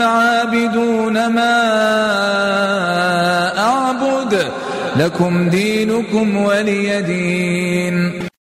عابدون ما أعبد؟ لكم دينكم ولي دين.